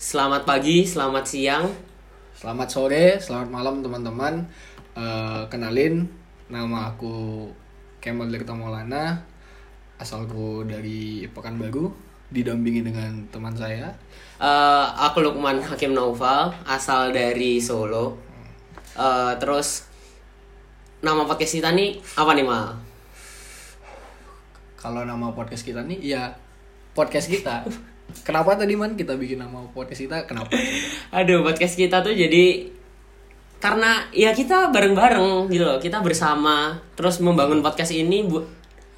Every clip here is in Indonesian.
Selamat pagi, selamat siang. Selamat sore, selamat malam teman-teman. Eh, kenalin, nama aku Kemal Tirta Maulana. Asalku dari Pekanbaru, didampingi dengan teman saya. Eh, aku Lukman Hakim Naufal, asal dari Solo. Eh, terus nama podcast kita nih apa nih mal? Kalau nama podcast kita nih, ya podcast kita. Kenapa tadi man kita bikin nama podcast kita? Kenapa? Aduh, podcast kita tuh jadi karena ya kita bareng-bareng gitu loh, kita bersama terus membangun podcast ini bu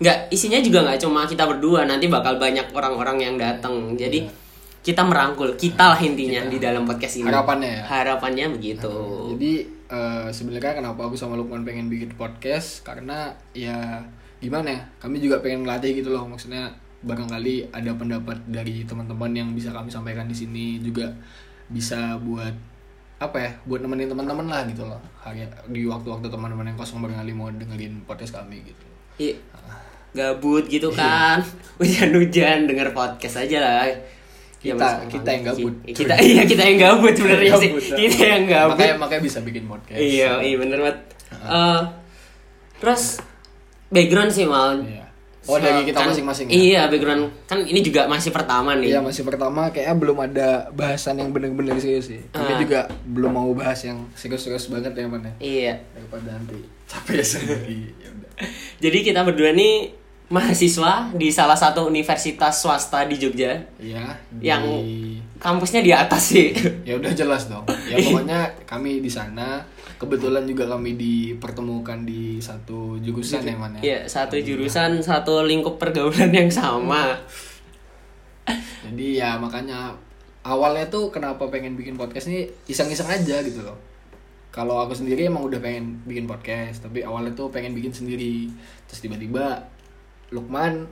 nggak isinya juga nggak cuma kita berdua, nanti bakal banyak orang-orang yang datang. Jadi kita merangkul kita lah intinya di dalam podcast ini. Harapannya ya? Harapannya begitu. Jadi eh, sebenarnya kenapa aku sama Lukman pengen bikin podcast? Karena ya gimana ya? Kami juga pengen ngelatih gitu loh. Maksudnya barangkali ada pendapat dari teman-teman yang bisa kami sampaikan di sini juga bisa buat apa ya? Buat nemenin teman-teman lah gitu loh. Hari di waktu-waktu teman-teman yang kosong barangkali mau dengerin podcast kami gitu. Iya. Gabut gitu kan. Hujan-hujan denger podcast aja lah. Ya, Kita- mas- kita yang gabut. Kita iya kita yang gabut sebenarnya sih. Gabut, Kita yang gabut. Makanya makanya bisa bikin podcast. Iya, iya bener banget. Eh, terus background sih mal. Iya. Oh, dari kita Kan- masing-masing ya? Iya, background kan ini juga masih pertama nih. Iya masih pertama kayaknya belum ada bahasan yang bener-bener serius sih. Kami Ah. juga belum mau bahas yang serius-serius banget ya mana. Iya. Daripada nanti capek sendiri. ya udah. Jadi kita berdua nih mahasiswa di salah satu universitas swasta di Jogja. Iya. di- Yang kampusnya di atas sih. ya udah jelas dong. Ya pokoknya kami di sana kebetulan juga kami dipertemukan di satu jurusan ya mana. Iya, satu jurusan, satu lingkup pergaulan yang sama. Jadi ya makanya awalnya tuh kenapa pengen bikin podcast ini iseng-iseng aja gitu loh. Kalau aku sendiri emang udah pengen bikin podcast, tapi awalnya tuh pengen bikin sendiri. Terus tiba-tiba Lukman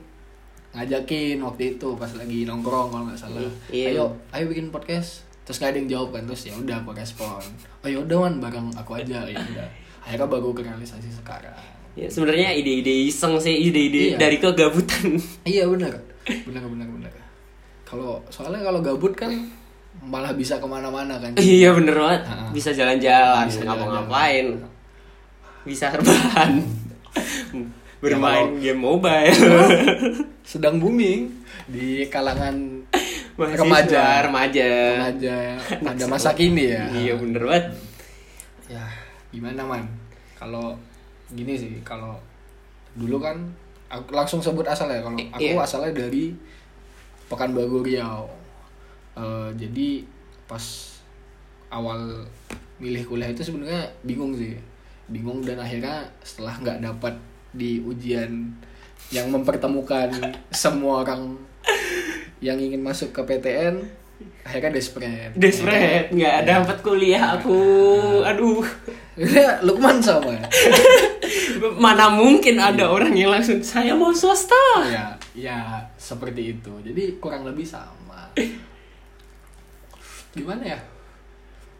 ngajakin waktu itu pas lagi nongkrong kalau nggak salah. Iya. Ayo, ayo bikin podcast. Terus nggak ada yang jawab kan, terus ya udah aku respon. Oh ya udah man, bareng aku aja ya udah. Akhirnya baru ke realisasi sekarang. Ya, sebenarnya ide-ide iseng sih, ide-ide Iya. dari kegabutan. Iya benar, benar benar benar. Kalau soalnya kalau gabut kan malah bisa ke mana-mana kan. iya bener banget. Bisa jalan-jalan, Bisa ngapa-ngapain. Bisa rebahan. Bermain Ya, game mobile. Sedang booming di kalangan Mahasiswa, Remaja. remaja. remaja pada masa kini ya. Iya bener banget. Ya gimana man? Kalau gini sih, kalau dulu kan aku langsung sebut asal ya. Kalau aku Iya. asalnya dari Pekanbaru Riau. Eh, jadi pas awal milih kuliah itu sebenarnya bingung sih bingung dan akhirnya setelah nggak dapat di ujian yang mempertemukan semua orang yang ingin masuk ke PTN akhirnya desperate. Desperate, nggak dapat kuliah aku. Aduh. Ya, Lukman sama. Mana mungkin ada orang yang langsung saya mau swasta. ya ya seperti itu. Jadi kurang lebih sama. Gimana ya?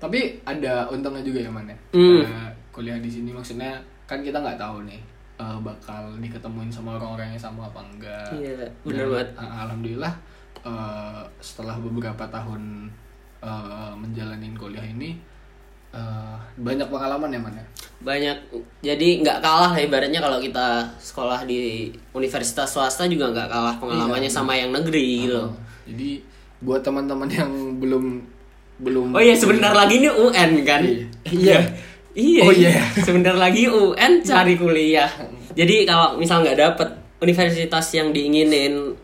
Tapi ada untungnya juga ya man ya? Hmm. Ada kuliah di sini maksudnya kan kita nggak tahu nih eh, bakal diketemuin sama orang-orang yang sama apa enggak. Iya, bener Dan, banget. eh, alhamdulillah eh, setelah beberapa tahun eh, menjalanin kuliah ini eh, banyak pengalaman ya man ya? Banyak. Jadi nggak kalah ibaratnya kalau kita sekolah di universitas swasta juga nggak kalah pengalamannya Iya. sama yang negeri gitu. Oh, jadi buat teman-teman yang belum belum oh iya sebentar lagi ini UN kan? Iya. iya. Oh, iya. sebentar lagi UN cari kuliah. Jadi kalau misal nggak dapet universitas yang diinginin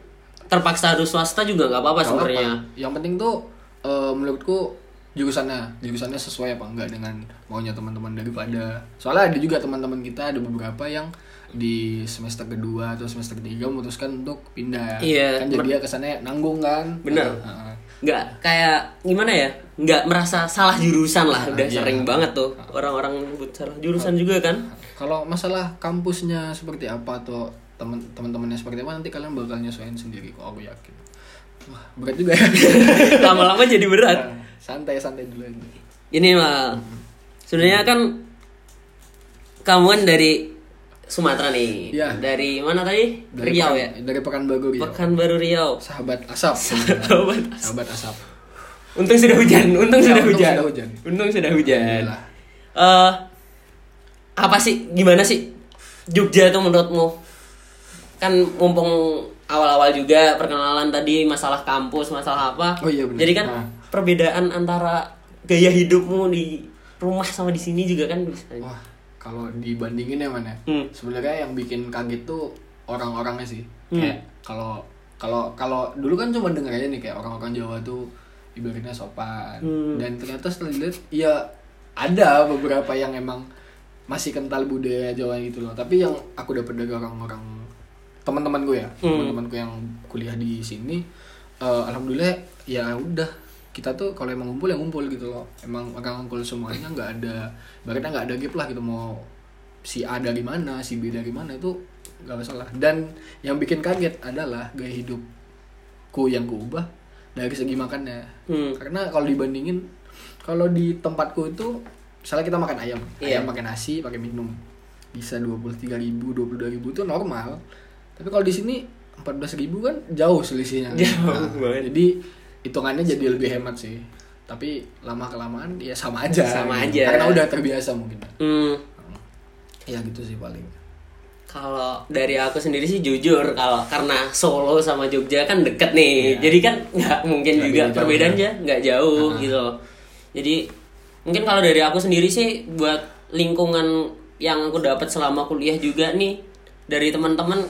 terpaksa harus swasta juga nggak apa-apa sebenarnya. Yang penting tuh eh, menurutku jurusannya, jurusannya sesuai apa enggak dengan maunya teman-teman daripada. Soalnya ada juga teman-teman kita ada beberapa yang di semester kedua atau semester ketiga memutuskan untuk pindah. Iya. Kan jadi dia kesannya nanggung kan. Bener. Heeh. nggak kayak gimana ya nggak merasa salah jurusan lah udah Iya. sering banget tuh orang-orang nyebut salah jurusan juga kan Kalau masalah kampusnya seperti apa atau teman teman-temannya seperti apa nanti kalian bakal nyesuaiin sendiri kok aku yakin. Wah, berat juga ya. lama-lama jadi berat santai santai dulu aja. ini mah sebenarnya kan kamu kan dari Sumatera nih. Iya. Dari mana tadi? Dari Riau Pekan- ya. Dari Pekanbaru Riau. Pekanbaru Riau. Sahabat asap. Sahabat asap. Sahabat asap. Untung sudah hujan, untung Ya, sudah untung hujan. sudah hujan. Untung sudah hujan. Eh apa sih gimana sih Jogja tuh menurutmu? Kan mumpung awal-awal juga perkenalan tadi masalah kampus, masalah apa. Oh iya, benar. Jadi kan Nah. perbedaan antara gaya hidupmu di rumah sama di sini juga kan bisa. Wah, kalau dibandingin ya mana? Hmm. Sebenarnya yang bikin kaget tuh orang-orangnya sih. Hmm. Kayak kalau kalau kalau dulu kan cuma denger aja nih kayak orang-orang Jawa tuh ibaratnya sopan. Hmm. Dan ternyata setelah dilihat ya ada beberapa yang emang masih kental budaya Jawa gitu loh. Tapi yang aku dapat dari orang-orang teman-teman gue ya, Hmm. teman-temanku yang kuliah di sini eh, alhamdulillah ya udah kita tuh kalau emang ngumpul ya ngumpul gitu loh emang orang ngumpul semuanya nggak ada bahkan nggak ada gap lah gitu mau si A dari mana si B dari mana itu nggak masalah dan yang bikin kaget adalah gaya hidupku yang kuubah dari segi makannya Hmm. karena kalau dibandingin kalau di tempatku itu misalnya kita makan ayam Iya. ayam pakai nasi pakai minum bisa dua puluh tiga ribu dua puluh ribu itu normal tapi kalau di sini empat belas ribu kan jauh selisihnya Jauh Nah, banget. jadi hitungannya jadi lebih hemat sih tapi lama kelamaan ya sama aja Sama gitu. aja. karena udah terbiasa mungkin Hmm. ya gitu sih paling Kalau dari aku sendiri sih jujur kalau karena Solo sama Jogja kan deket nih, Iya. jadi kan nggak mungkin juga jauh, perbedaannya nggak jauh Ah. gitu. loh. Jadi mungkin kalau dari aku sendiri sih buat lingkungan yang aku dapat selama kuliah juga nih dari teman-teman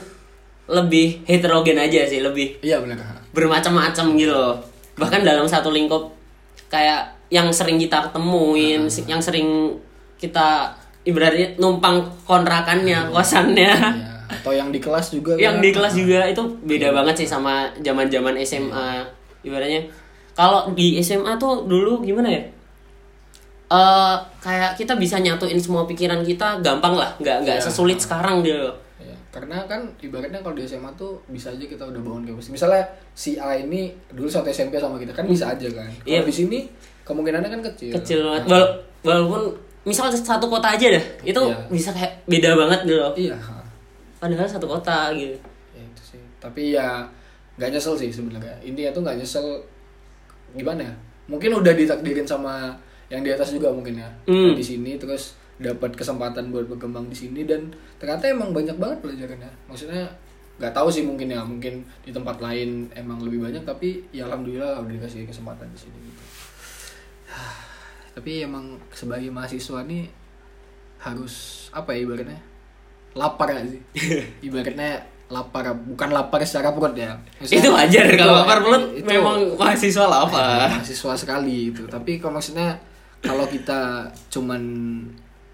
lebih heterogen aja sih, lebih iya benar bermacam-macam gitu loh. Bahkan dalam satu lingkup kayak yang sering kita ketemuin, Ah. yang sering kita ibaratnya numpang kontrakannya, kosannya. ya. atau yang di kelas juga yang kan. di kelas juga itu beda banget sih sama zaman-zaman SMA. Ibaratnya kalau di SMA tuh dulu gimana ya? Eh kayak kita bisa nyatuin semua pikiran kita gampang lah, nggak nggak Iya. sesulit sekarang gitu. Karena kan ibaratnya kalau di SMA tuh bisa aja kita udah bangun chemistry. Misalnya si A ini dulu satu SMP sama kita kan bisa aja kan. Kalau Iya. di sini kemungkinannya kan kecil. Kecil banget. Nah, Wal- walaupun misal satu kota aja dah, itu Iya. bisa kayak beda banget gitu. loh. Iya. Padahal satu kota gitu. Ya itu sih. Tapi ya nggak nyesel sih sebenarnya. Intinya tuh nggak nyesel gimana ya? Mungkin udah ditakdirin sama yang di atas juga mungkin ya. Hmm. Di sini terus dapat kesempatan buat berkembang di sini dan ternyata emang banyak banget pelajarannya. Maksudnya nggak tahu sih mungkin ya mungkin di tempat lain emang lebih banyak tapi ya alhamdulillah udah dikasih kesempatan di sini gitu. tapi emang sebagai mahasiswa nih harus apa ya ibaratnya lapar gak sih ibaratnya lapar bukan lapar secara perut ya Maksudnya- itu wajar kalau lapar perut itu- memang mahasiswa lapar. mahasiswa sekali itu tapi kalau maksudnya kalau kita cuman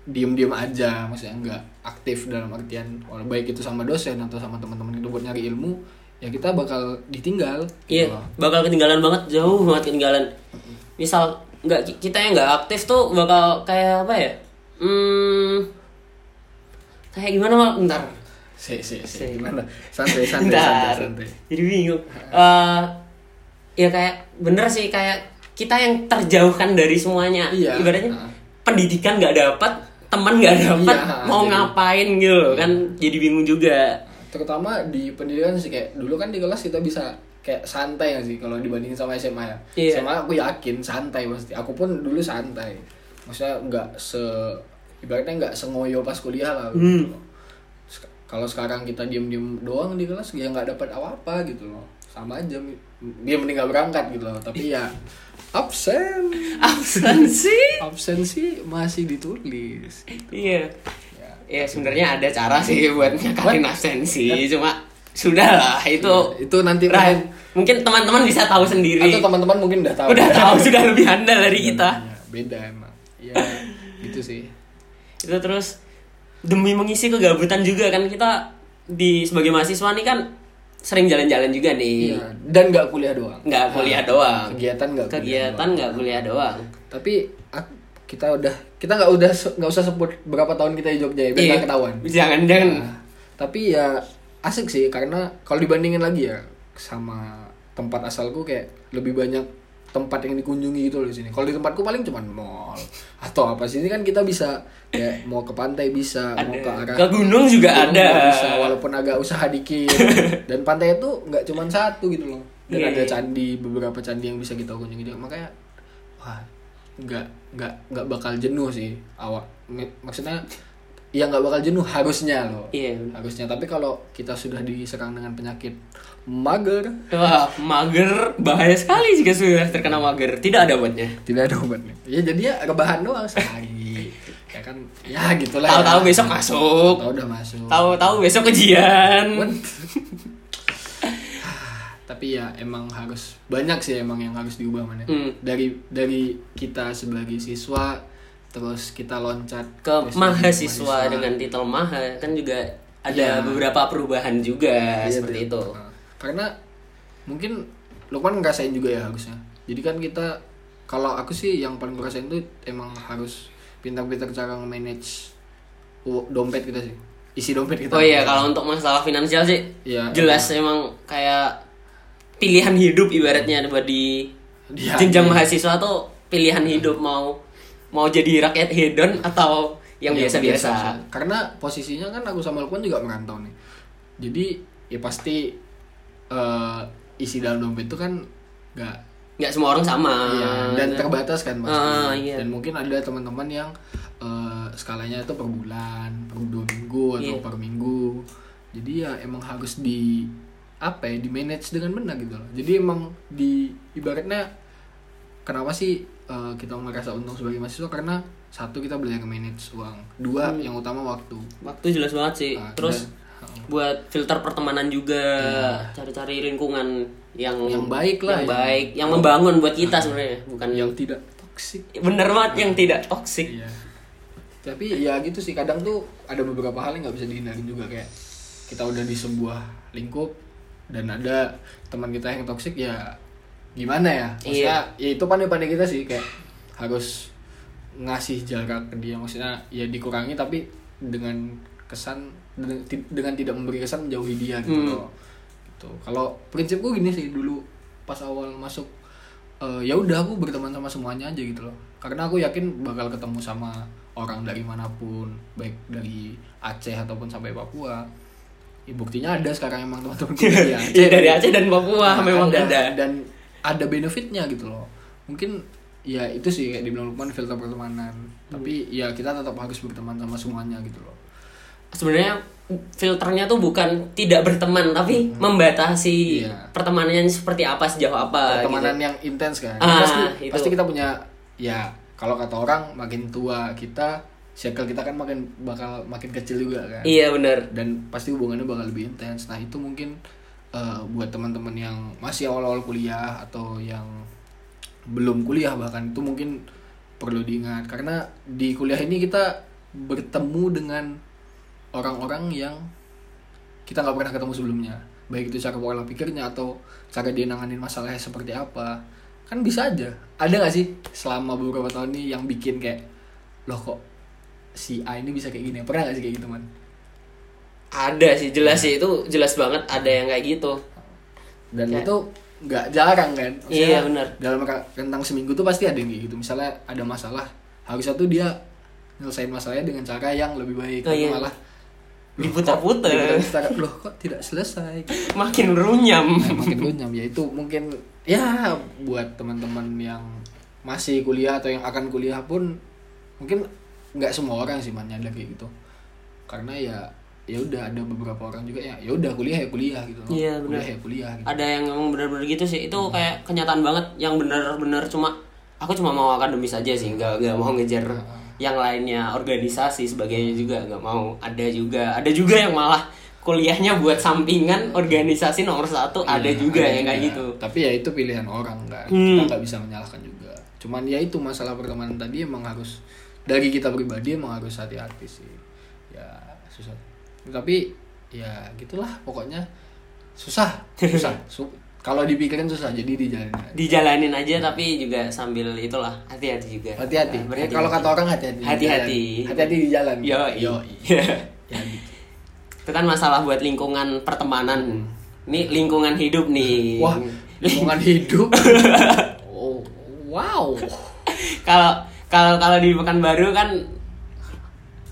diem-diem aja maksudnya nggak aktif dalam artian walau baik itu sama dosen atau sama teman-teman itu buat nyari ilmu ya kita bakal ditinggal Iya, gitu bakal ketinggalan banget, jauh banget ketinggalan. Misal nggak kita yang nggak aktif tuh bakal kayak apa ya? Hmm, kayak gimana mal? Bentar, si si Si. gimana santai santai santai santai Jadi bingung. Eh, ya kayak bener sih kayak kita yang terjauhkan dari semuanya. Iya. Ibaratnya Ah. pendidikan nggak dapat, teman nggak dapat, Iya, mau jadi- ngapain gitu kan? Jadi bingung juga. terutama di pendidikan sih kayak dulu kan di kelas kita bisa kayak santai gak sih kalau dibandingin sama SMA ya Iya. SMA aku yakin santai pasti aku pun dulu santai maksudnya nggak se ibaratnya nggak sengoyo pas kuliah lah gitu Hmm. kalau sekarang kita diem-diem doang di kelas ya nggak dapat apa-apa gitu loh sama aja dia mending nggak berangkat gitu loh tapi ya absen. Absensi. absensi masih ditulis. Iya. ya. Ya sebenarnya ada cara sih buat nyakatin absensi, cuma sudah lah itu itu nanti Rah, mungkin teman-teman bisa tahu sendiri. atau teman-teman mungkin udah tahu. Udah tahu sudah lebih handal dari kita. Iya, beda emang. Ya gitu sih. Itu terus demi mengisi kegabutan juga kan kita di sebagai mahasiswa nih kan sering jalan-jalan juga nih. Iya, dan nggak kuliah doang Nggak kuliah doang. kegiatan nggak kuliah Kegiatan nggak kuliah doang. tapi kita udah kita nggak udah nggak usah sebut berapa tahun kita di Jogja ya biar Iya. ketahuan Jangan jangan. Nah, tapi ya asik sih karena kalau dibandingin lagi ya sama tempat asalku kayak lebih banyak tempat yang dikunjungi gitu loh di sini. Kalau di tempatku paling cuma mall atau apa sini kan kita bisa kayak mau ke pantai bisa, mau ke arah Ke gunung juga gunung ada. bisa walaupun agak usaha dikit. Dan pantai itu nggak cuma satu gitu loh. Dan Iya, ada iya. candi beberapa candi yang bisa kita kunjungi juga. Makanya wah nggak nggak nggak bakal jenuh sih awak maksudnya ya nggak bakal jenuh harusnya loh Iya. harusnya tapi kalau kita sudah diserang dengan penyakit mager Wah, mager bahaya sekali jika sudah terkena mager. Tidak ada obatnya. tidak ada obatnya ya jadi ya rebahan doang sehari ya kan ya gitulah Tahu-tahu ya. besok masuk. tahu udah masuk Tahu-tahu besok ujian. Tapi ya emang harus banyak sih emang yang harus diubah mana Hmm. dari dari kita sebagai siswa terus kita loncat Ke mahasiswa jadi dengan titel maha kan juga ada Iya. beberapa perubahan juga Iya, seperti itu. Nah, karena mungkin Lukman ngerasain juga ya harusnya. Jadi kan kita kalau aku sih yang paling ngerasain tuh emang harus pintar-pintar cara manage dompet kita sih. Isi dompet kita. Oh iya, kalau untuk masalah finansial sih Iya, jelas emang kayak pilihan hidup ibaratnya buat di Dia- jenjang mahasiswa tuh pilihan hidup mau mau jadi rakyat hedon atau yang Yang biasa-biasa. Karena posisinya kan aku sama Lukman juga merantau nih. Jadi ya pasti eh, isi dalam dompet itu kan nggak Nggak semua orang sama. iya, dan terbatas kan pasti. Ah, iya. Dan mungkin ada teman-teman yang eh, skalanya itu per bulan, per dua minggu atau Iya. per minggu. Jadi ya emang harus di apa ya di manage dengan benar gitu loh. Jadi emang di ibaratnya kenapa sih eh, kita merasa untung sebagai mahasiswa karena satu kita belajar manage uang, dua Hmm. yang utama waktu. Waktu jelas banget sih. Nah, Terus dan- buat filter pertemanan juga, cari-cari lingkungan yang Iya. Yang baik lah, yang yang- baik, yang membangun buat kita sebenarnya, bukan yang tidak toksik. bener banget yang tidak toksik. Iya. Tapi ya gitu sih kadang tuh ada beberapa hal yang nggak bisa dihindarin juga kayak kita udah di sebuah lingkup dan ada teman kita yang toksik ya gimana ya? Maksudnya ya itu pandai-pandai kita sih kayak harus ngasih jarak ke dia maksudnya ya dikurangi tapi dengan kesan dengan, tidak memberi kesan menjauhi dia gitu Hmm. loh. Gitu. Kalau prinsipku gini sih dulu pas awal masuk eh, ya udah aku berteman sama semuanya aja gitu loh karena aku yakin bakal ketemu sama orang dari mana pun baik dari Aceh ataupun sampai Papua ya, buktinya ada sekarang emang teman-teman di Aceh Iya dari Aceh dan Papua Nah, memang ada. dan ada benefitnya gitu loh mungkin ya itu sih kayak dibilang Lukman filter pertemanan tapi ya kita tetap harus berteman sama semuanya gitu loh Sebenarnya filternya tuh bukan tidak berteman tapi membatasi Iya. pertemanannya seperti apa sejauh apa. pertemanan gitu. yang intens kan Ah, pasti itu. pasti kita punya ya kalau kata orang makin tua kita circle kita kan makin bakal makin kecil juga kan Iya benar. dan pasti hubungannya bakal lebih intens nah itu mungkin eh, buat teman-teman yang masih awal-awal kuliah atau yang belum kuliah bahkan itu mungkin perlu diingat. Karena di kuliah ini kita bertemu dengan orang-orang yang kita nggak pernah ketemu sebelumnya. Baik itu cara pola pikirnya atau cara dia nanganin masalahnya seperti apa. Kan bisa aja. Ada nggak sih selama beberapa tahun ini yang bikin kayak loh kok si A ini bisa kayak gini? Pernah nggak sih kayak gitu man Ada sih jelas sih itu jelas banget ada yang kayak gitu. dan Kayak- itu nggak jarang kan Iya, benar. dalam rentang seminggu tuh pasti ada yang kayak gitu misalnya ada masalah harusnya tuh dia nyelesain masalahnya dengan cara yang lebih baik Oh, iya. malah Diputar-putar. diputar-putar, loh kok tidak selesai Makin runyam. nah, makin runyam ya itu mungkin ya buat teman-teman yang masih kuliah atau yang akan kuliah pun mungkin nggak semua orang sih man nyadar kayak gitu karena ya ya udah ada beberapa orang juga ya ya udah kuliah ya kuliah gitu loh. Iya, benar. kuliah ya kuliah gitu. ada yang emang benar-benar gitu sih itu kayak kenyataan banget yang benar-benar cuma aku cuma mau akademis aja sih nggak nggak mau ngejar yang lainnya organisasi sebagainya juga nggak mau ada juga ada juga yang malah kuliahnya buat sampingan organisasi nomor satu ada Iya, juga ada yang kayak gitu Tapi ya itu pilihan orang kan. Hmm. Kita nggak bisa menyalahkan juga. Cuman ya itu masalah pertemanan tadi emang harus dari kita pribadi emang harus hati-hati sih. Ya susah. Tapi ya gitulah pokoknya susah, susah. Su- kalau dipikirin susah jadi dijalanin. aja. dijalanin aja tapi juga sambil itulah hati-hati juga Hati-hati. Nah, kalau kata orang hati-hati. Hati-hati. Hati-hati di jalan. Yoi. Yoi. ya gitu. itu kan masalah buat lingkungan pertemanan ini lingkungan hidup nih Wah, lingkungan hidup. oh, wow. kalau kalau kalau di Pekanbaru kan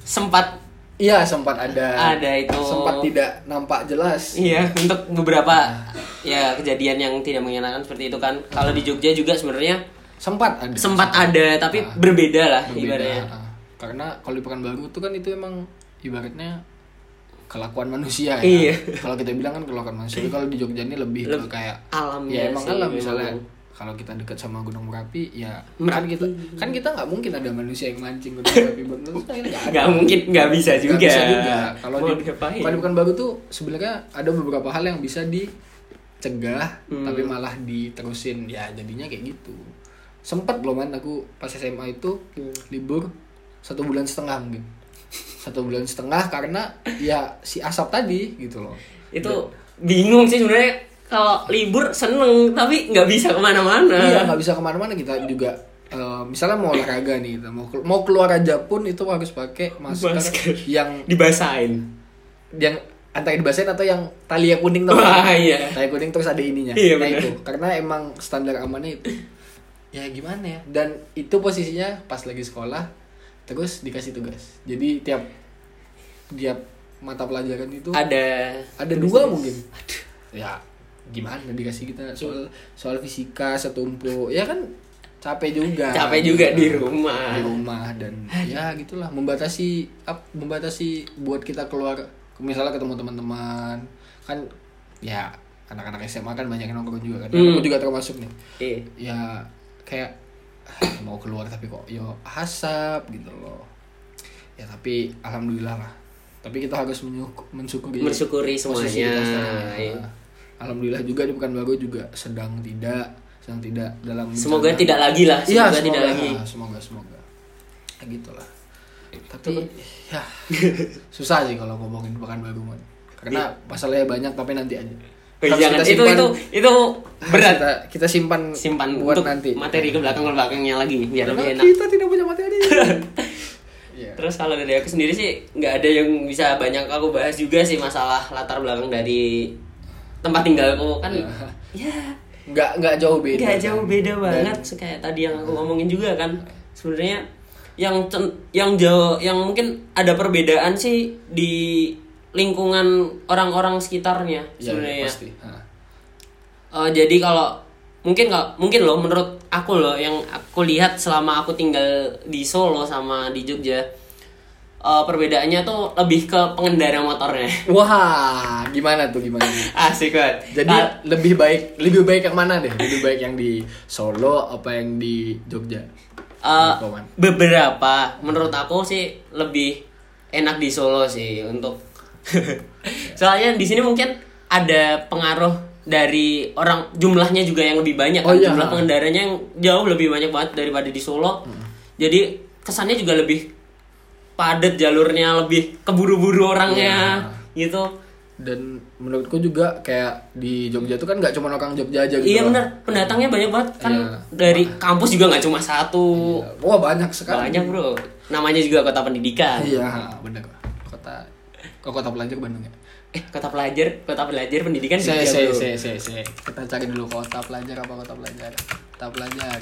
sempat Iya sempat ada Ada itu. sempat tidak nampak jelas iya untuk beberapa ya kejadian yang tidak mengenakan seperti itu kan kalau di Jogja juga sebenarnya sempat ada sempat ada tapi Ah. berbeda lah Berbeda, ibaratnya ah. karena kalau di Pekanbaru itu kan itu emang ibaratnya kelakuan manusia ya Iya. kalau kita bilang kan kelakuan manusia kalau di Jogja ini lebih ke Leb- kayak alamnya ya emang sih, alam memang. Kalau kita dekat sama Gunung Merapi ya kan Merapi. kita kan kita nggak mungkin ada manusia yang mancing Gunung Merapi buat mustahil nggak mungkin nggak bisa juga bisa juga. Kalau di di Pekanbaru tuh sebenarnya ada beberapa hal yang bisa dicegah Hmm. tapi malah diterusin ya jadinya kayak gitu. Sempet loh man aku pas SMA itu Hmm. libur satu bulan setengah mungkin. Satu bulan setengah karena ya si asap tadi gitu loh. itu bingung sih sebenarnya kalau libur seneng. Tapi nggak bisa ke mana-mana. Iya nggak bisa ke mana-mana. Kita juga eh, misalnya mau olahraga nih kita mau mau keluar aja pun itu harus pakai masker, Masker. yang dibasahin. Yang antara dibasahin atau yang tali yang kuning tuh wah iya. Tali kuning terus ada ininya. Iya, nah bener. itu. Karena emang standar amannya itu. Ya gimana ya? Dan itu posisinya pas lagi sekolah terus dikasih tugas. Jadi tiap tiap mata pelajaran itu ada ada dua mungkin. Ya gimana dikasih kita soal soal fisika setumpuk ya kan capek juga. Capek juga di rumah. Di rumah dan ya gitulah membatasi ap- membatasi buat kita keluar misalnya ketemu teman-teman. Kan ya anak-anak SMA kan banyak yang nongkrong juga kan. Hmm. aku juga termasuk nih. Iya. ya kayak ah, mau keluar tapi kok yo asap gitu loh. Ya tapi alhamdulillah lah. Tapi kita harus mensyukuri Mensyukuri semuanya, kita. Iya. alhamdulillah juga di Pekanbaru juga sedang tidak sedang tidak dalam semoga bencana. tidak lagi lah Iya, semoga tidak lagi Semoga, semoga. Ya gitulah. Tapi ya susah sih kalau ngomongin Pekanbaru man. Karena masalahnya banyak tapi nanti aja. Oh, Harus jangan kita itu simpan- itu itu harus berat Kita, kita simpan simpan buat untuk nanti. materi ke belakang ke belakangnya lagi biar Karena lebih enak kita tidak punya materi. Iya. Terus kalau dari aku sendiri sih nggak ada yang bisa banyak aku bahas juga sih masalah latar belakang dari tempat tinggalku kan ya Nggak nggak jauh beda. nggak kan. jauh beda Dan- banget kayak tadi yang aku ngomongin juga kan sebenarnya yang cen- yang jauh yang mungkin ada perbedaan sih di lingkungan orang-orang sekitarnya Iya, sebenarnya pasti. Ha. Eh, jadi kalau mungkin nggak mungkin loh menurut aku loh yang aku lihat selama aku tinggal di Solo sama di Jogja eh, perbedaannya tuh lebih ke pengendara motornya Wah, gimana tuh gimana? asik banget Jadi Kal- lebih baik lebih baik yang mana deh? Lebih baik yang di Solo apa yang di Jogja? Man? beberapa menurut aku sih lebih enak di Solo sih untuk soalnya di sini mungkin ada pengaruh dari orang jumlahnya juga yang lebih banyak Oh, kan iya. jumlah pengendaranya yang jauh lebih banyak banget daripada di Solo Hmm. jadi kesannya juga lebih padat jalurnya lebih keburu-buru orangnya gitu. Dan menurutku juga kayak di Jogja tuh kan nggak cuma orang Jogja aja gitu iya loh. bener. Pendatangnya banyak banget. Kan Iya. dari kampus juga nggak cuma satu. Iya. wah banyak sekali. Banyak bro. Namanya juga kota pendidikan. Iya bener. Kota kok kota pelajar Bandung ya? Eh kota pelajar kota pelajar pendidikan saya saya saya saya saya. Kita cari dulu kota pelajar apa kota pelajar. Kota pelajar.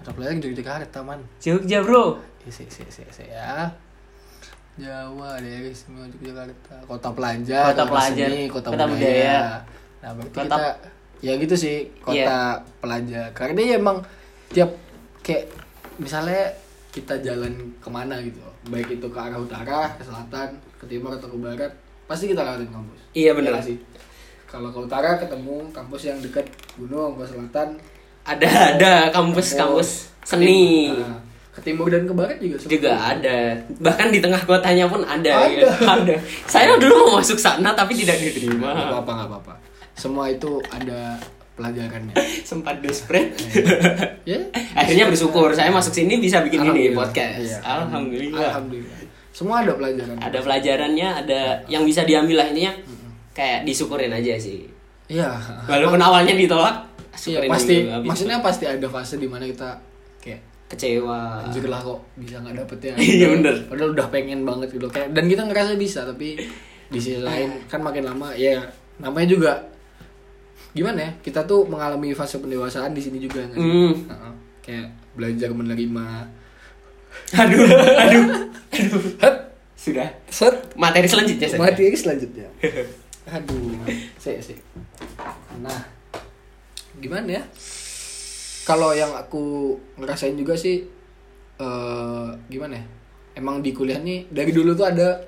Kota pelajar Yogyakarta man. Jogja bro Saya saya saya saya ya Jawa daerah istimewa Yogyakarta kota pelajar Kota pelajar, seni, kota, kota budaya. budaya. nah berarti Kota- kita ya gitu sih kota Iya. pelajar karena ya emang tiap kayak misalnya kita jalan ke mana gitu baik itu ke arah utara ke selatan ke timur atau ke barat pasti kita lewatin kampus Iya, bener. nggak sih kalau ke utara ketemu kampus yang dekat gunung ke selatan ada ada kampus kampus seni Nah, ke timur dan ke barat juga juga itu. ada. Bahkan di tengah kotanya pun ada Ada. gitu. ada. Saya dulu mau masuk sana tapi tidak Nggak diterima apa-apa nggak apa-apa. Semua itu ada pelajarannya. Sempat desperate. Ya. Akhirnya bersyukur saya masuk sini bisa bikin ini podcast. Iya. alhamdulillah. Alhamdulillah. Semua ada pelajaran. Ada pelajarannya ada yang bisa diambil lah intinya kayak disyukurin aja sih. Iya. Walaupun awalnya ditolak Iya, pasti. maksudnya pasti ada fase di mana kita kecewa. Anjir lah kok bisa nggak dapet ya? Iya, bener. padahal udah pengen banget gitu kayak dan kita ngerasa bisa tapi di sisi lain kan makin lama ya namanya juga gimana ya kita tuh mengalami fase pendewasaan di sini juga? Hmm. Heeh. kayak belajar menerima. Aduh aduh aduh. Hap, sudah. Set. Materi selanjutnya saya. materi selanjutnya. Aduh sih sih nah gimana ya kalau yang aku ngerasain juga sih eh gimana ya? Emang di kuliah nih dari dulu tuh ada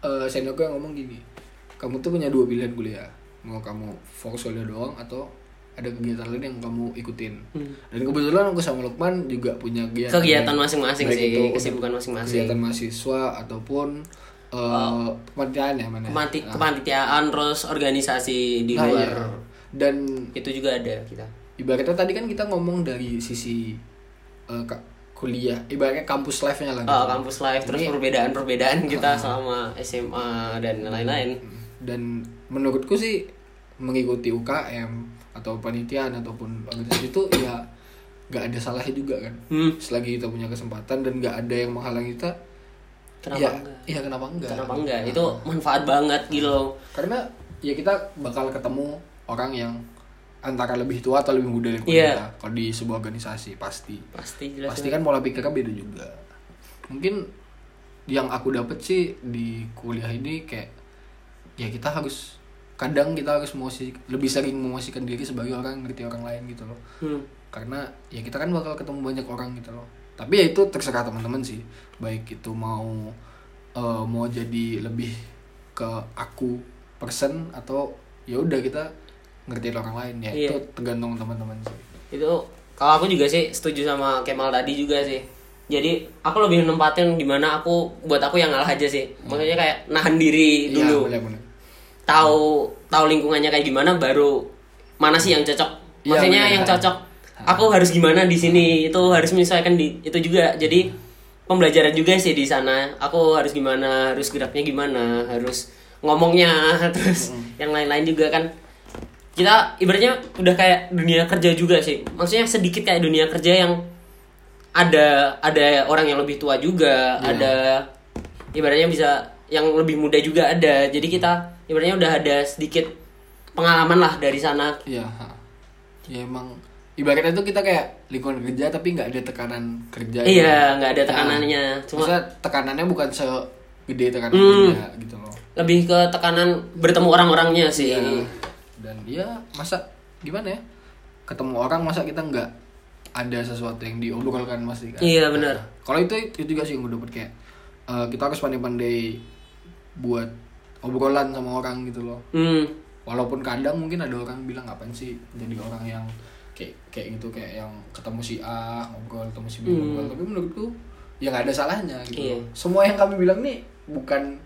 eh seniorku yang ngomong gini kamu tuh punya dua pilihan kuliah mau kamu fokus kuliah doang atau ada kegiatan lain yang kamu ikutin. Dan kebetulan aku sama Lukman juga punya kegiatan Hmm. Kegiatan masing-masing sih, itu kesibukan masing-masing. kegiatan mahasiswa ataupun eh kepanitiaan ya mana Kepanti- Nah, kepanitiaan terus organisasi di nah, luar. iya. dan itu juga ada kita ibaratnya tadi kan kita ngomong dari sisi eh, ka- kuliah ibaratnya kampus life-nya lah Oh, gitu. kampus live terus Ini- perbedaan-perbedaan kita Ah. sama SMA dan lain-lain. dan menurutku sih mengikuti UKM atau panitiaan ataupun organisasi itu ya nggak ada salahnya juga kan Hmm. selagi kita punya kesempatan dan nggak ada yang menghalangi kita Kenapa ya, enggak? Iya kenapa enggak? Kenapa enggak? Itu manfaat banget gitu. Karena ya kita bakal ketemu orang yang antara lebih tua atau lebih muda dari Iya. kita. Kalau di sebuah organisasi pasti. Pasti jelas. Pasti kan pola pikirnya beda juga. Mungkin yang aku dapet sih di kuliah ini kayak ya kita harus kadang kita harus emosi lebih sering memosisikan diri sebagai orang yang ngerti orang lain gitu loh Hmm. karena ya kita kan bakal ketemu banyak orang gitu loh tapi ya itu terserah teman-teman sih baik itu mau eh, mau jadi lebih ke aku person atau ya udah kita ngertiin orang lain ya Iya. itu tergantung teman-teman sih Itu kalau aku juga sih setuju sama Kemal tadi juga sih. Jadi aku lebih nempatin di mana aku buat aku yang ngalah aja sih. Maksudnya kayak nahan diri Iya, dulu. benar-benar. tahu tahu lingkungannya kayak gimana baru mana sih yang cocok Iya, maksudnya benar. yang cocok aku harus gimana di sini itu harus menyesuaikan di itu juga jadi pembelajaran juga sih di sana aku harus gimana harus geraknya gimana harus ngomongnya terus yang lain-lain juga kan kita ibaratnya udah kayak dunia kerja juga sih. Maksudnya sedikit kayak dunia kerja yang ada ada orang yang lebih tua juga Iya. ada ibaratnya bisa yang lebih muda juga ada. Jadi kita ibaratnya udah ada sedikit pengalaman lah dari sana. Iya ya emang ibaratnya itu kita kayak lingkungan kerja tapi nggak ada tekanan kerja iya nggak ada Nah, tekanannya. Cuma maksudnya tekanannya bukan segede tekanan Hmm. kerja gitu loh. Lebih ke tekanan bertemu orang-orangnya sih. Iya. Dan ya masa gimana ya? Ketemu orang masa kita nggak ada sesuatu yang diobrolkan pasti kan? Iya, benar. Kalau itu itu juga sih yang gue dapet kayak eh, kita harus pandai-pandai buat obrolan sama orang gitu loh. hmm Walaupun kadang mungkin ada orang bilang ngapain sih jadi orang yang kayak kayak gitu kayak yang ketemu si A ngobrol ketemu si B ngobrol tapi menurutku ya nggak ada salahnya gitu. Hmm. Iya. loh. Semua yang kami bilang nih bukan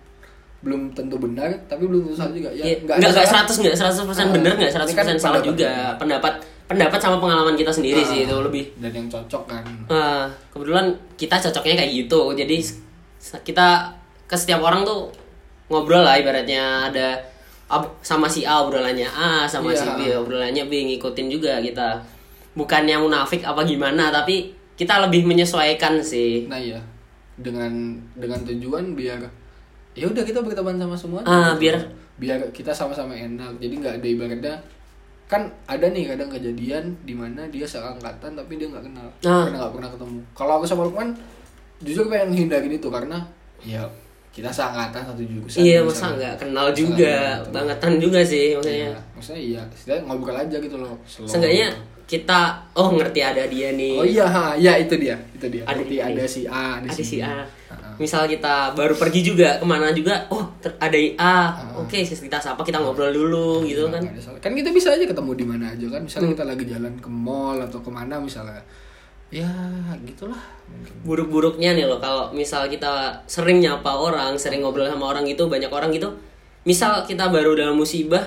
belum tentu benar tapi belum tentu salah juga. Ya Iya, nggak nggak salah. seratus nggak seratus persen Ah, bener nggak seratus kan persen salah pendapat juga. kita. pendapat pendapat sama pengalaman kita sendiri Ah, sih itu lebih. dan yang cocok kan. Ah, kebetulan kita cocoknya kayak gitu. Jadi kita ke setiap orang tuh ngobrol lah ibaratnya ada sama si A obrolannya A sama si Iya. B obrolannya B ngikutin juga kita. Bukannya munafik apa gimana tapi kita lebih menyesuaikan sih. Nah iya. Dengan dengan tujuan biar ya udah kita berteman sama semua Ah, biar- biar kita sama-sama enak. Jadi nggak ada ibaratnya kan ada nih kadang kejadian di mana dia seangkatan tapi dia nggak kenal. Ah. karena nggak pernah ketemu. Kalau aku sama Lukman jujur pengen hindarin itu karena ya kita seangkatan satu jurusan iya masa nggak kenal juga gitu. bangetan juga sih maksudnya. Iya, maksudnya iya setidaknya ngobrol aja gitu loh slow. Seenggaknya kita oh ngerti ada dia nih. Oh iya ha, ya itu dia itu dia. Ada Ngerti ada si A ada, ada si. A. Misal kita baru pergi juga ke mana juga oh ter- ada A. Ah. oke kita sapa kita ngobrol dulu gitu Nggak kan. ada kan kita bisa aja ketemu di mana aja kan misalnya kita lagi jalan ke mall atau ke mana misalnya ya gitulah buruk-buruknya nih loh kalau misal kita sering nyapa orang sering ngobrol sama orang gitu banyak orang gitu misal kita baru dalam musibah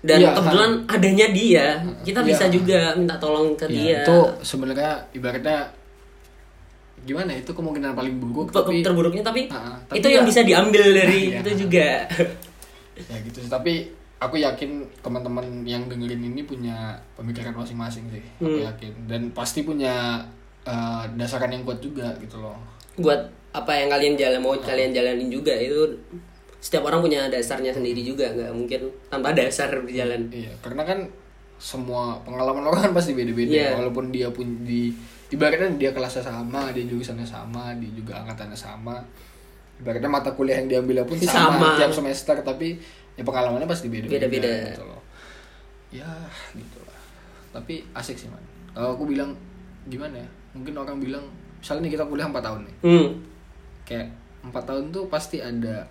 dan Iya, kebetulan adanya dia kita Iya. bisa juga minta tolong ke dia. ya, itu sebenarnya ibaratnya gimana ya, itu kemungkinan paling buruk tapi terburuknya tapi, Ah, tapi itu yang ya- bisa diambil dari Iya. itu juga. Ya gitu sih tapi aku yakin teman-teman yang dengerin ini punya pemikiran masing-masing sih aku Hmm. yakin. Dan pasti punya eh, dasarkan yang kuat juga gitu loh buat apa yang kalian jalan mau kalian jalanin juga itu setiap orang punya dasarnya sendiri juga nggak mungkin tanpa dasar berjalan Iya, karena kan semua pengalaman orang kan pasti beda-beda. Iya. Walaupun dia pun di ibaratnya dia kelasnya sama, dia jurusannya sama, dia juga angkatannya sama. Ibaratnya mata kuliah yang diambilnya pun sama, Sama. tiap semester, tapi ya pengalamannya pasti beda-beda. Beda-beda. Gitu loh. Ya, gitu lah. Tapi asik sih man. Kalau aku bilang gimana ya mungkin orang bilang misalnya nih kita kuliah 4 tahun nih. Hmm. Kayak empat tahun tuh pasti ada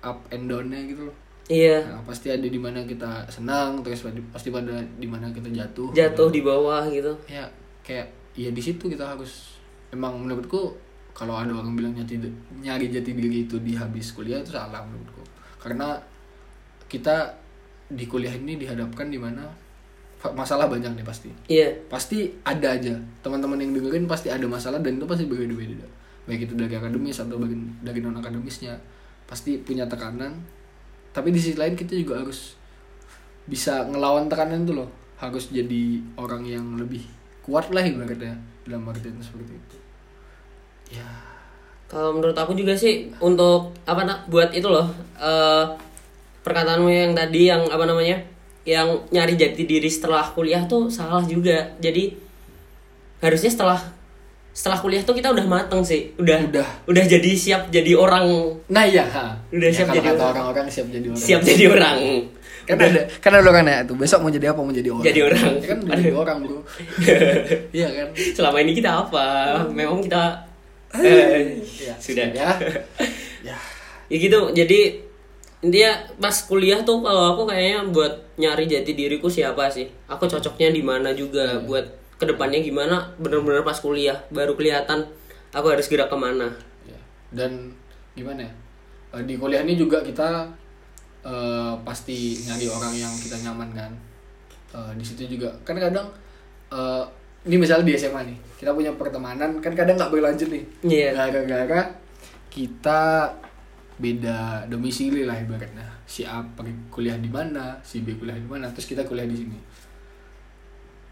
up and downnya gitu loh. Iya. Nah, pasti ada di mana kita senang terus pasti- pada di mana kita jatuh. Jatuh di bawah gitu. Ya kayak ya di situ kita harus emang menurutku kalau ada orang bilang nyari, nyari jati diri itu di habis kuliah itu salah menurutku. Karena kita di kuliah ini dihadapkan di mana masalah banyak nih pasti. Iya. Pasti ada aja. Teman-teman yang dengerin pasti ada masalah dan itu pasti berbeda-beda. Baik itu dari akademis atau dari, dari non akademisnya pasti punya tekanan. Tapi di sisi lain kita juga harus bisa ngelawan tekanan itu loh. Harus jadi orang yang lebih kuat lah ibaratnya dalam artian seperti itu. Ya. Kalau menurut aku juga sih untuk apa nak buat itu loh eh perkataanmu yang tadi yang apa namanya yang nyari jati diri setelah kuliah tuh salah juga. Jadi harusnya setelah setelah kuliah tuh kita udah mateng sih, udah Udah. udah jadi siap jadi orang, nah ya ha. Udah Ya, siap kalau jadi kata orang. orang-orang siap jadi orang siap jadi orang. kan ada kan ada orang nanya tuh besok mau jadi apa mau jadi orang Jadi orang. ya kan udah jadi orang bro iya kan Selama ini kita apa? Memang kita eh, ya, sudah ya ya ya gitu jadi intinya pas kuliah tuh kalau aku kayaknya buat nyari jati diriku siapa sih aku cocoknya di mana juga buat ke depannya gimana bener-bener pas kuliah baru kelihatan aku harus gerak ke mana Ya. Dan gimana ya? Eh, Di kuliah ini juga kita eh, pasti nyari orang yang kita nyaman kan. Eh, di situ juga kan kadang eh, ini misalnya di SMA nih kita punya pertemanan kan kadang nggak berlanjut nih. Iya. Gara-gara kita beda domisili lah ibaratnya. Si A pergi kuliah di mana, si B kuliah di mana, terus kita kuliah di sini.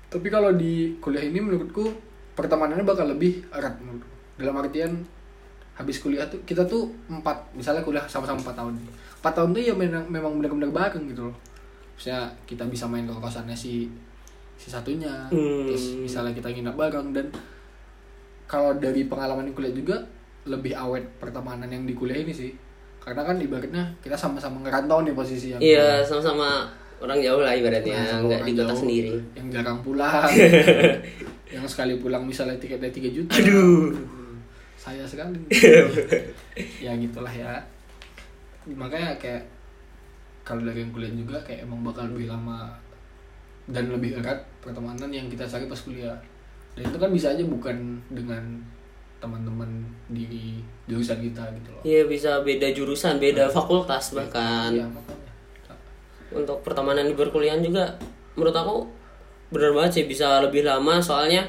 Tapi kalau di kuliah ini menurutku pertemanannya bakal lebih erat menurutku. Dalam artian habis kuliah tuh kita tuh empat misalnya kuliah sama-sama empat tahun. Empat tahun tuh ya memang memang benar-benar bareng gitu loh. Misalnya kita bisa main ke kosannya si si satunya, Hmm. terus misalnya kita nginap bareng dan kalau dari pengalaman kuliah juga lebih awet pertemanan yang di kuliah ini sih. Karena kan ibaratnya kita sama-sama ngerantau nih posisi yang iya sama-sama orang jauh lah ibaratnya Nah, nggak di kota jauh, sendiri. yang jarang pulang. Yang sekali pulang misalnya tiketnya 3 juta. Aduh. Saya sekali. Ya gitulah ya. Makanya kayak kalau dari yang kuliah juga kayak emang bakal lebih lama dan lebih erat pertemanan yang kita cari pas kuliah. Dan itu kan bisa aja bukan dengan teman-teman di jurusan kita gitu loh. Iya bisa beda jurusan beda fakultas bahkan. Iya, makanya. Untuk pertemanan di perkuliahan juga menurut aku bener banget sih bisa lebih lama. Soalnya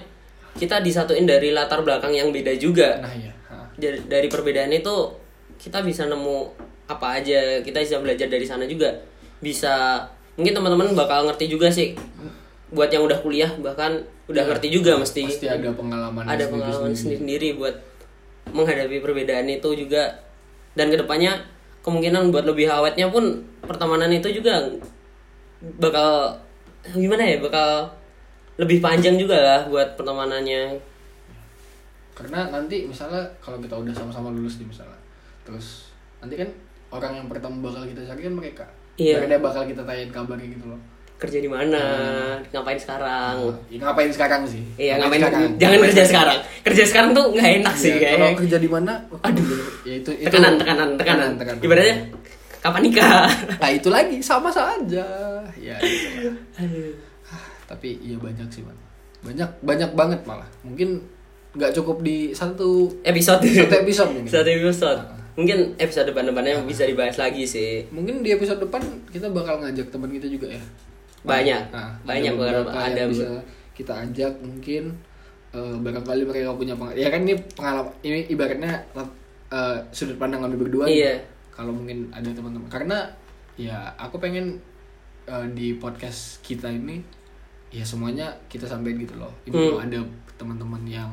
kita disatuin dari latar belakang yang beda juga. Nah ya ha. dari, dari perbedaan itu kita bisa nemu apa aja. Kita bisa belajar dari sana juga. Bisa mungkin teman-teman bakal ngerti juga sih buat yang udah kuliah bahkan udah ngerti juga mesti pasti ada pengalaman ada pengalaman sendiri-sendiri buat menghadapi perbedaan itu juga. Dan ke depannya kemungkinan buat lebih awetnya pun pertemanan itu juga bakal gimana ya bakal lebih panjang juga lah buat pertemanannya. Karena nanti misalnya kalau kita udah sama-sama lulus nih misalnya terus nanti kan orang yang pertama bakal kita cari kan mereka. Iya. Mereka bakal kita tanyain kabarnya gitu loh kerja di mana ngapain sekarang? Ya, ngapain sekarang sih? Iya ngapain jangan kerja sekarang. Kerja sekarang tuh nggak enak sih Iya, kalau kerja di mana? Aduh. Ya itu, itu tekanan tekanan tekanan. Tekanan. ibaratnya kapan nikah? Nah itu lagi sama saja. Ya gitu. Ah, tapi iya banyak sih man banyak banyak banget malah. Mungkin nggak cukup di satu episode. satu episode mungkin satu episode. Mungkin episode depan-depannya bisa dibahas lagi sih. Mungkin di episode depan kita bakal ngajak teman kita juga ya banyak Nah, banyak ada beberapa ada yang bisa kita ajak mungkin eh, barangkali mereka punya pengalaman ya kan ini pengalaman ini ibaratnya eh, sudut pandang kami berdua. Iya. kalau mungkin ada teman-teman karena ya aku pengen eh, di podcast kita ini ya semuanya kita sampaikan gitu loh ini Hmm. ada teman-teman yang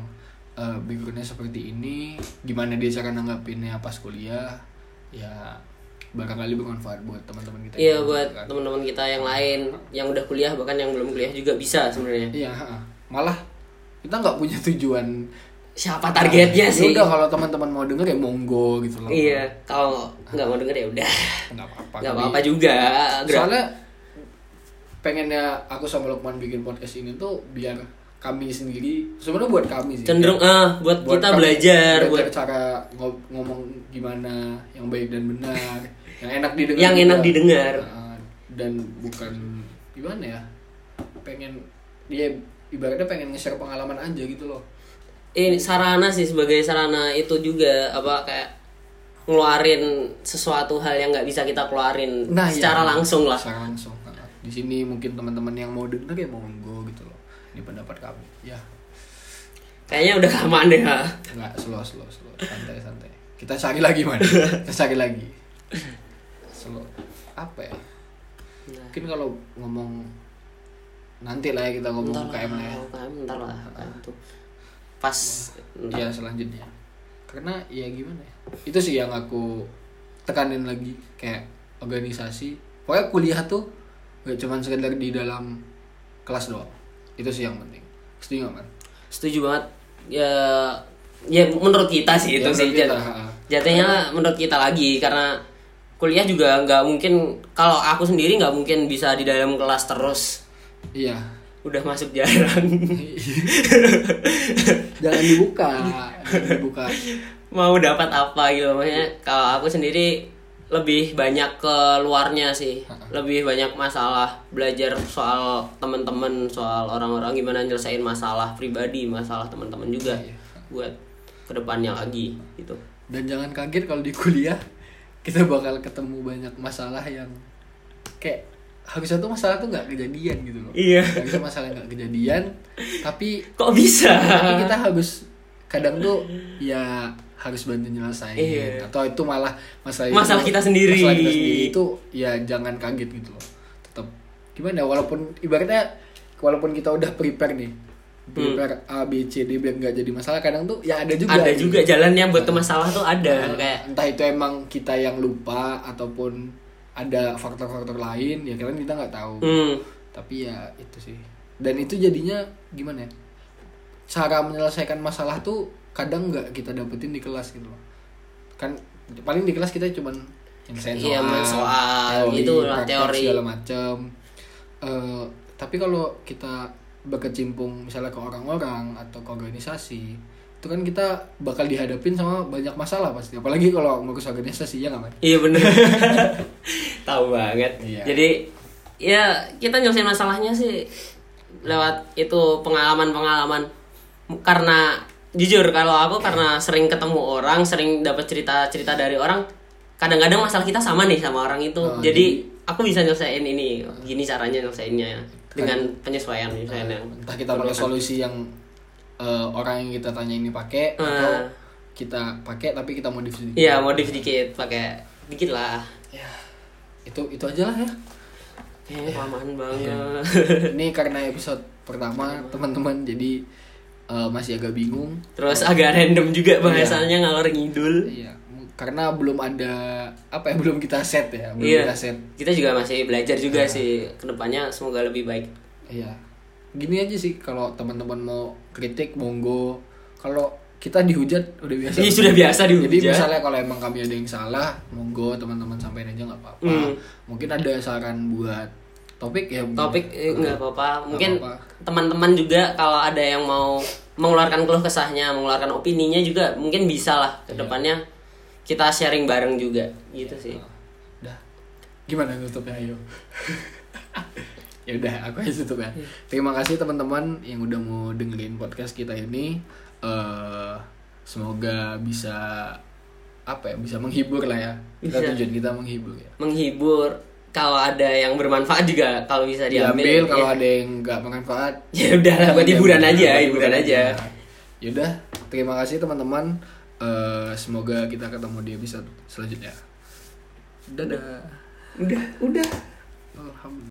eh, backgroundnya seperti ini gimana dia cara nanggapinnya pas kuliah ya barangkali bermanfaat buat teman-teman kita Iya buat kan. teman-teman kita yang lain yang udah kuliah bahkan yang belum kuliah juga bisa sebenarnya. Iya, malah kita nggak punya tujuan. Siapa targetnya Ya sih? Udah kalau teman-teman mau denger ya monggo gitu loh. Iya, kalau nggak mau denger ya udah. Nggak apa-apa. Nggak apa-apa juga. Soalnya pengennya aku sama Lukman bikin podcast ini tuh biar kami sendiri sebenarnya buat kami sih cenderung Kayak ah buat, buat kita kami belajar buat cara ngo- ngomong gimana yang baik dan benar yang enak didengar Yang juga. enak didengar. Nah, dan bukan gimana ya pengen dia ibaratnya pengen nge-share pengalaman aja gitu loh ini sarana sih sebagai sarana itu juga apa kayak ngeluarin sesuatu hal yang nggak bisa kita keluarin Nah, secara iya. langsung lah secara langsung Nah, di sini mungkin teman-teman yang mau denger ya monggo ini pendapat kami ya. Kayaknya udah kelamaan deh ha. nggak slow slow slow. Santai santai. Kita cari lagi mana kita cari lagi. Slow. Apa ya? Mungkin kalau ngomong nanti lah ya kita ngomong Ntar KM lah ya. UKM ntar lah. UKM tuh. Pas ntar. ya selanjutnya. Karena ya gimana ya? Itu sih yang aku tekanin lagi. Kayak organisasi. Pokoknya kuliah tuh gak cuman sekedar di dalam kelas doang itu sih yang penting. Setuju gak man? setuju banget. Ya ya menurut kita sih itu Ya, sih. kita, jat- ha. jatuhnya menurut kita lagi karena kuliah juga nggak mungkin kalau aku sendiri nggak mungkin bisa di dalam kelas terus. Iya. Udah masuk jarang. Jangan dibuka. Jangan dibuka. Mau dapat apa gitu makanya kalau aku sendiri lebih banyak ke luarnya sih. Lebih banyak masalah belajar soal teman-teman soal orang-orang gimana nyelesain masalah pribadi masalah teman-teman juga Iya. buat ke depannya lagi gitu. Dan jangan kaget kalau di kuliah kita bakal ketemu banyak masalah yang kayak harusnya tuh masalah tuh nggak kejadian gitu loh. Iya. harusnya masalah nggak kejadian tapi kok bisa? tapi kita harus kadang tuh ya harus bantu nyelesain Iya. atau itu malah masalah itu- Masalah kita sendiri. masalah kita sendiri itu ya jangan kaget gitu loh. Tetap gimana walaupun ibaratnya walaupun kita udah prepare nih prepare A B C D biar nggak jadi masalah kadang tuh ya ada juga ada gitu. juga jalannya buat ke masalah tuh ada Nah, kayak entah itu emang kita yang lupa ataupun ada faktor-faktor lain ya kan kita nggak tahu. Hmm, tapi ya itu sih. Dan itu jadinya gimana ya cara menyelesaikan masalah tuh kadang nggak kita dapetin di kelas gitu loh kan paling di kelas kita cuman nyelesain soal, Iya, soal, gitu lah, praktek teori. segala macam Eh, tapi kalau kita berkecimpung misalnya ke orang-orang atau ke organisasi itu kan kita bakal dihadapin sama banyak masalah pasti apalagi kalau ngurus organisasi ya nggak Man? iya bener tahu banget Iya. jadi ya kita nyelesain masalahnya sih lewat itu pengalaman-pengalaman karena jujur kalau aku karena sering ketemu orang sering dapat cerita-cerita dari orang kadang-kadang masalah kita sama nih sama orang itu. Oh, jadi aku bisa nyelesain ini gini caranya nyelesainnya dengan penyesuaian penyesuaian yang entah kita pakai solusi yang eh, orang yang kita tanya ini pakai atau Ah. kita pakai tapi kita modif sedikit. Iya modif dikit pakai dikit lah. Ya itu itu aja lah ya. Kayaknya kelamaan banget. Ini karena episode pertama teman-teman jadi eh, masih agak bingung Terus agak random juga bahasanya ngalor ngidul. iya karena belum ada apa ya belum kita set ya belum Iya. kita set Kita juga masih belajar juga sih. Ke depannya semoga lebih baik. iya gini aja sih kalau teman-teman mau kritik monggo kalau kita dihujat udah biasa Iya, sudah biasa jadi dihujat. misalnya kalau emang kami ada yang salah monggo teman-teman sampaikan aja nggak apa-apa Hmm. mungkin ada saran buat topik ya. Topik eh, nggak apa-apa. Mungkin teman-teman juga kalau ada yang mau mengeluarkan keluh kesahnya, mengeluarkan opininya juga mungkin bisa lah Iya. ke depannya kita sharing bareng juga gitu sih. Udah. Gimana nutupnya ayo? ya udah, aku aja tutup ya. Terima kasih teman-teman yang udah mau dengerin podcast kita ini. eh semoga bisa apa ya? Bisa menghibur lah ya. Kita tujuan kita menghibur ya. Menghibur kalau ada yang bermanfaat juga kalau bisa diambil. Diambil kalau ya. ada yang nggak bermanfaat. ya udah lah buat jangan hiburan aja, Buat hiburan aja. Ya udah, terima kasih teman-teman. Eh semoga kita ketemu di episode selanjutnya. Dadah. Udah, udah. Alhamdulillah.